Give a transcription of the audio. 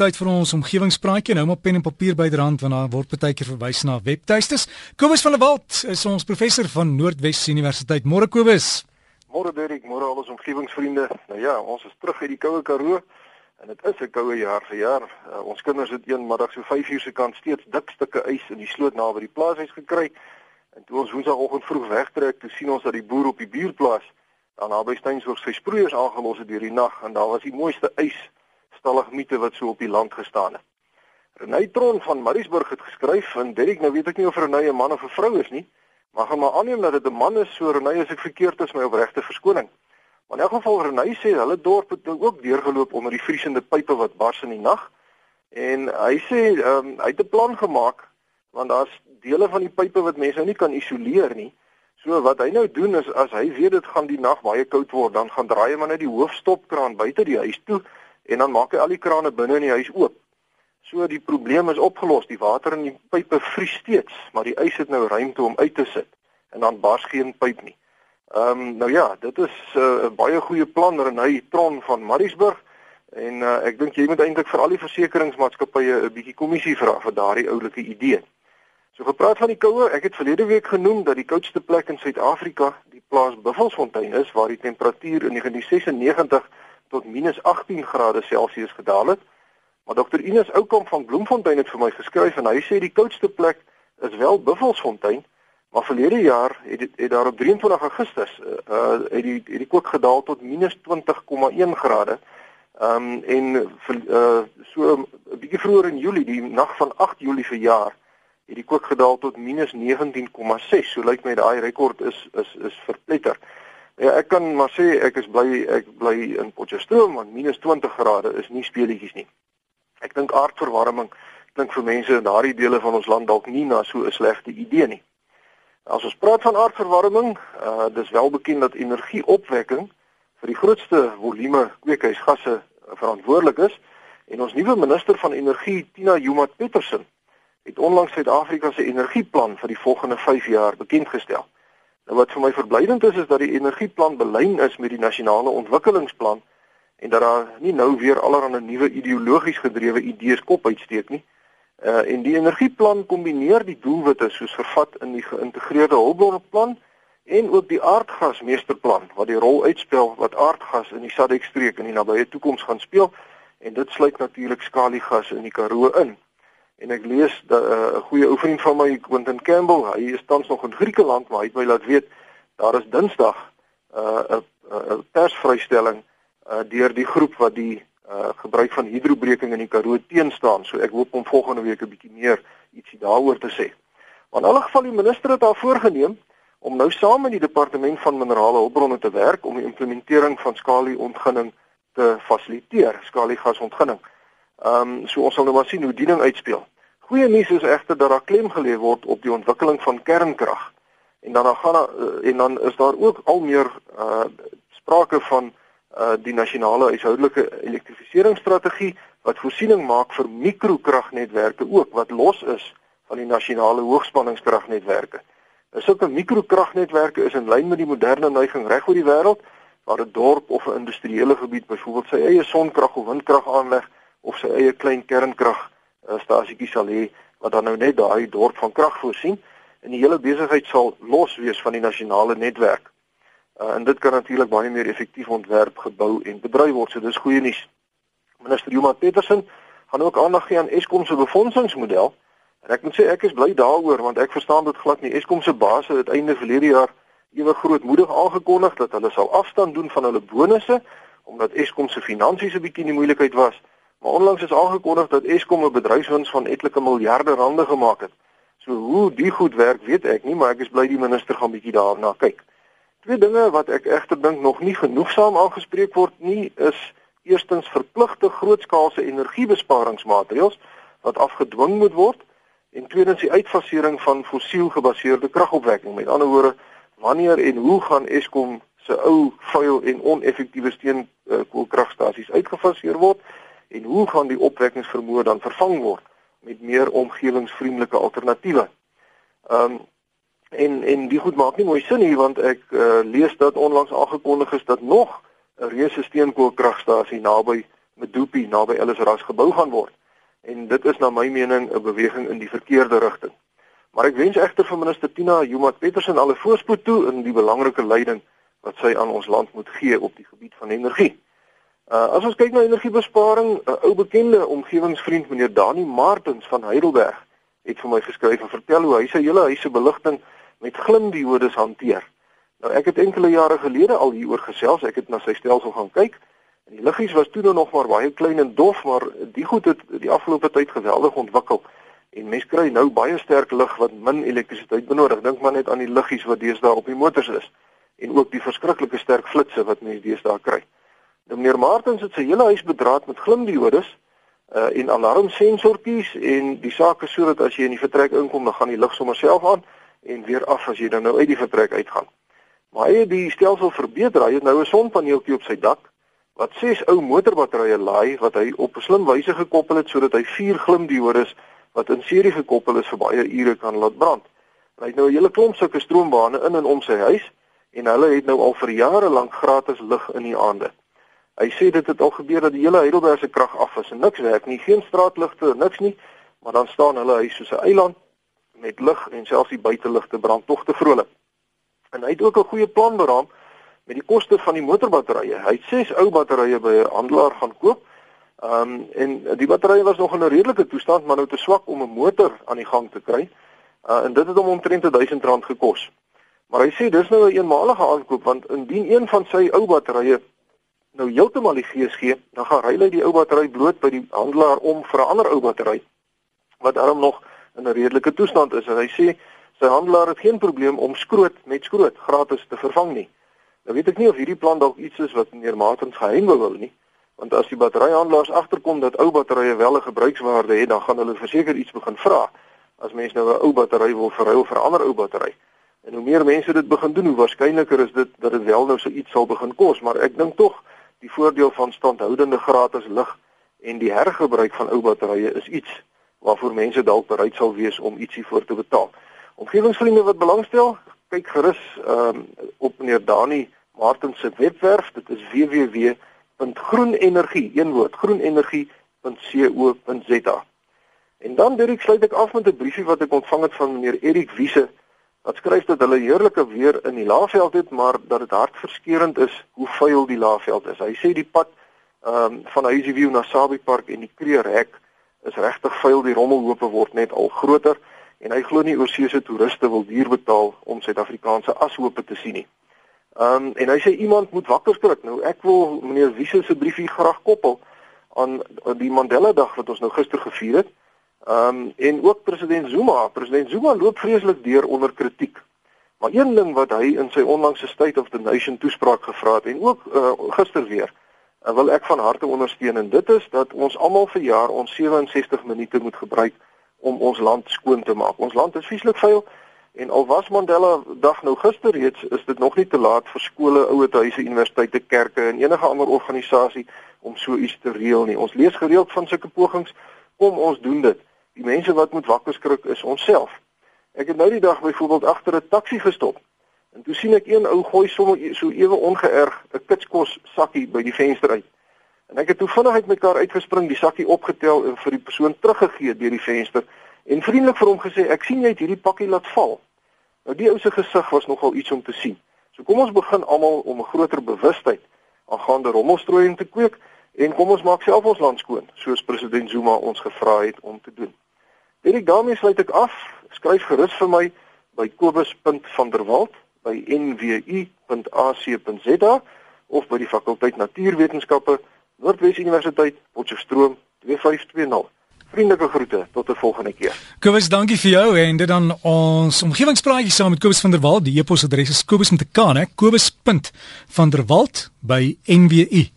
Tyd vir ons omgewingspraatjie. Nou maar pen en papier byderhand want daar word baie keer verwys na webtuistes. Kobus van der Walt is ons professor van Noordwes Universiteit. Môre Kobus. Môre Derek, môre al ons omgewingsvriende. Nou ja, ons is terug uit die koue Karoo en dit is 'n koue jaar vir jaar. Uh, ons kinders het een middag so 5 uur se kant steeds dik stukke ys in die sloot naby die plaashuis gekry. En toe ons woensdagoggend vroeg wegtrek, toe sien ons dat die boer op die buurplaas dan naby Steynburg sy sproeiers aangelos het deur die nag en daar was die mooiste ys stalagmiete wat so op die land gestaan het. Renay Tron van Mariesburg het geskryf en Derek nou weet ek nie of Renay 'n man of 'n vrou is nie, maar gaan maar aanneem dat dit 'n man is, so Renay as ek verkeerd is, my opregte verskoning. Maar in elk geval Renay sê hulle dorp het nou ook deurgeloop onder die vriesende pype wat bars in die nag. En hy sê ehm um, hy het 'n plan gemaak want daar's dele van die pype wat mense nou nie kan isoleer nie. So wat hy nou doen is as hy weet dit gaan die nag baie koud word, dan gaan draai hy maar net die hoofstopkraan buite die huis toe en dan maak hy al die krane binne in die huis oop. So die probleem is opgelos. Die water in die pype vries steeds, maar die ys het nou ruimte om uit te sit en dan bars geen pyp nie. Ehm um, nou ja, dit is uh, 'n uh, baie goeie plan en hy Tron van Mariesburg en uh, ek dink jy moet eintlik vir al die versekeringsmaatskappye 'n bietjie kommissie vra vir daardie oulike idee. So gepraat van die koue, ek het verlede week genoem dat die koudste plek in Suid-Afrika die plaas Buffelsfontein is waar die temperatuur in 1996 tot minus 18 grade Celsius gedaal het. Maar Dr Ines Oukamp van Bloemfontein het vir my geskryf en hy sê die koudste plek is wel Buffelsfontein, maar verlede jaar het het, het daar op 23 Augustus uh het die het die kook gedaal tot minus 20,1 grade. Ehm um, en uh so 'n bietjie vroeër in Julie, die nag van 8 Julie verjaar, het die kook gedaal tot minus 19,6. So lyk my daai rekord is is is verpletter. Ja, ek kan maar sê ek is bly ek bly in Potchefstroom want minus 20 grade is nie speletjies nie. Ek dink aardverwarming klink vir mense in daardie dele van ons land dalk nie na so 'n slegte idee nie. As ons praat van aardverwarming, uh dis wel bekend dat energieopwekking vir die grootste volume kweekhuisgasse verantwoordelik is en ons nuwe minister van energie Tina Joemat Petersen het onlangs Suid-Afrika se energieplan vir die volgende 5 jaar bekend gestel. Nou wat vir my verblydend is is dat die energieplan belyn is met die nasionale ontwikkelingsplan en dat daar nie nou weer allerlei nuwe ideologies gedrewe idees kop uitsteek nie. Uh en die energieplan kombineer die doelwitte soos vervat in die geïntegreerde hulpbronplan en ook die aardgasmeesterplan wat die rol uitspel wat aardgas in die SADC streek in die nabye toekoms gaan speel en dit sluit natuurlik skaliegas in die Karoo in. En ek lees eh, 'n uh, goeie vriend van my, Quentin Campbell, hy is tans nog in Griekeland, maar hy het my laat weet daar is Dinsdag 'n uh, 'n persvrystelling uh, deur die groep wat die uh, gebruik van hidrobreking in die Karoo teenstaan. So ek hoop om volgende week 'n bietjie meer ietsie daaroor te sê. Maar in alle geval die minister het daar voorgenem om nou saam met die departement van minerale hulpbronne te werk om die implementering van skalieontginning te fasiliteer, skaliegasontginning. Ehm um, so ons sal nou maar sien hoe die ding uitspeel. Goeie nuus is egter dat daar klem gelê word op die ontwikkeling van kernkrag. En dan dan gaan uh, en dan is daar ook al meer uh sprake van uh die nasionale huishoudelike elektrifiseringsstrategie wat voorsiening maak vir mikrokragnetwerke ook wat los is van die nasionale hoogspanningskragnetwerke. Nou sulke mikrokragnetwerke is in lyn met die moderne neiging reg oor die wêreld waar 'n dorp of 'n industriële gebied byvoorbeeld sy eie sonkrag of windkrag aanleg of sy eie klein kernkragstasietjie sal hê wat dan nou net daai dorp van krag voorsien en die hele besigheid sal los wees van die nasionale netwerk. Uh, en dit kan natuurlik baie meer effektief ontwerp, gebou en bedryf word. So dis goeie nuus. Minister Juma Petersen gaan ook aandag gee aan Eskom se befondsingsmodel. En ek moet sê ek is bly daaroor want ek verstaan dit glad nie. Eskom se baas het einde verlede jaar ewe grootmoedig aangekondig dat hulle sal afstand doen van hulle bonusse omdat Eskom se finansies 'n bietjie in moeilikheid was. Maar onlangs is aangekondig dat Eskom 'n bedryfswins van etlike miljarde rande gemaak het. So hoe die goed werk, weet ek nie, maar ek is bly die minister gaan bietjie daarna kyk. Twee dinge wat ek egter dink nog nie genoegsaam aangespreek word nie, is eerstens verpligte grootskaalse energiebesparingsmaatreëls wat afgedwing moet word en tweedens die uitfasering van fossielgebaseerde kragopwekking. Met ander woorde, wanneer en hoe gaan Eskom se ou vuil en oneffektiewe steenkoolkragstasies uitgefaseer word? En hoe gaan die opwekkingsvermoë dan vervang word met meer omgewingsvriendelike alternatiewe. Ehm um, en en die goed maak nie mooi sin nie want ek uh, lees dat onlangs aangekondig is dat nog 'n reuse steenkoolkragstasie naby Medupi naby Ellisras gebou gaan word. En dit is na my mening 'n beweging in die verkeerde rigting. Maar ek wens egter vir minister Tina Joemat Petersen alle voorspoed toe in die belangrike leiding wat sy aan ons land moet gee op die gebied van energie. Uh as ons kyk na energiebesparing, 'n ou bekende omgewingsvriend meneer Dani Martens van Heidelberg het vir my geskryf en vertel hoe hy sy hele huis se beligting met glimdiodes hanteer. Nou ek het enkele jare gelede al hieroor gesels, ek het na sy stelsel gaan kyk en die liggies was toe nog maar baie klein en dof, maar die goed het die afgelope tyd geweldig ontwikkel en mens kry nou baie sterk lig wat min elektrisiteit benodig. Dink maar net aan die liggies wat deesdae op die motors is en ook die verskriklike sterk flitsse wat mense deesdae kry. Nou meneer Martens het sy hele huis bedraad met glimdiodes uh en alarmsensortjies en die saak is sodat as jy in die vertrek inkom, dan gaan die lig sommer self aan en weer af as jy dan nou uit die vertrek uitgaan. Maar hy het die stelsel verbeter. Hy het nou 'n sonpaneeltjie op sy dak wat ses ou motorbatterye laai wat hy op 'n slim wyse gekoppel het sodat hy vier glimdiodes wat in serie gekoppel is vir baie ure kan laat brand. Hy het nou 'n hele klomp sulke stroombane in en om sy huis en hulle het nou al vir jare lank gratis lig in die aande. Hy sê dit het al gebeur dat die hele Heidelberg se krag af is en niks werk nie, geen straatligte, niks nie, maar dan staan hulle huis soos 'n eiland met lig en selfs die buiteligte brand tog te vrolik. En hy het ook 'n goeie plan beraam met die koste van die motorbatterye. Hy het ses ou batterye by 'n handelaar gaan koop Ehm um, en die battery was nog in 'n redelike toestand, maar nou te swak om 'n motor aan die gang te kry. Uh en dit het hom omtrent R1000 gekos. Maar hy sê dis nou 'n een eenmalige aankoop want indien een van sy ou batterye nou heeltemal die gees gee, dan gaan hy lei die ou battery bloot by die handelaar om vir 'n ander ou battery wat daarom nog in 'n redelike toestand is. En hy sê sy handelaar het geen probleem om skroot met skroot gratis te vervang nie. Nou weet ek nie of hierdie plan dalk iets is wat meneer Martens geheim wil nie. Want as die batteryhandelaars agterkom dat ou batterye wel 'n gebruikswaarde het, dan gaan hulle verseker iets begin vra. As mense nou 'n ou battery wil verruil vir 'n ander ou battery. En hoe meer mense dit begin doen, hoe waarskynliker is dit dat dit wel nou so iets sal begin kos, maar ek dink tog die voordeel van standhoudende gratis lig en die hergebruik van ou batterye is iets waarvoor mense dalk bereid sal wees om ietsie voor te betaal. Omgewingsvriende wat belangstel, kyk gerus um, op meneer Dani Martin se webwerf, dit is www groenenergie, een woord, groenenergie.co.za. En dan Dirk sluit ek af met 'n briefie wat ek ontvang het van meneer Erik Wiese wat skryf dat hulle heerlike weer in die Laagveld het, maar dat dit hartverskeurende is hoe vuil die Laagveld is. Hy sê die pad ehm um, van Hazyview na Sabie Park en die Kreerhek is regtig vuil, die rommelhope word net al groter en hy glo nie oorseese toeriste wil duur betaal om Suid-Afrikaanse ashope te sien nie. Ehm um, en hy sê iemand moet wakker skrik. Nou ek wil meneer Wiese se briefie graag koppel aan die Mandela Dag wat ons nou gister gevier het. Ehm um, en ook president Zuma. President Zuma loop vreeslik deur onder kritiek. Maar een ding wat hy in sy onlangse State of the Nation toespraak gevra het en ook uh, gister weer uh, wil ek van harte ondersteun en dit is dat ons almal vir jaar ons 67 minute moet gebruik om ons land skoon te maak. Ons land is vieslik vuil. En al was Mandela dag nou gister reeds, is dit nog nie te laat vir skole, ouerhuise, universiteite, kerke en enige ander organisasie om so iets te reël nie. Ons lees gereeld van sulke pogings, kom ons doen dit. Die mense wat moet wakker skrik is onsself. Ek het nou die dag byvoorbeeld agter 'n taxi gestop. En toe sien ek een ou gooi sommer e-, so ewe ongeërg 'n kitskos sakkie by die venster uit. En ek het toe vinnig uit my kar uitgespring, die sakkie opgetel en vir die persoon teruggegee deur die venster en vriendelik vir hom gesê ek sien jy het hierdie pakkie laat val. Nou die ou se gesig was nogal iets om te sien. So kom ons begin almal om 'n groter bewustheid aangaande rommelstrooiing te kweek en kom ons maak self ons land skoon soos president Zuma ons gevra het om te doen. Dit daarmee sluit ek af. Skryf gerus vir my by kobus.vanderwalt by nwu.ac.za of by die fakulteit natuurwetenskappe Noordwes Universiteit Potchefstroom 2520. Vriendelike groete tot 'n volgende keer. Kobus, dankie vir jou en dit dan ons omgewingspraatjie saam met Kobus van der Walt. Die e-posadres is kobus met 'n k, né? kobus.vanderwalt by nwu.ac.za.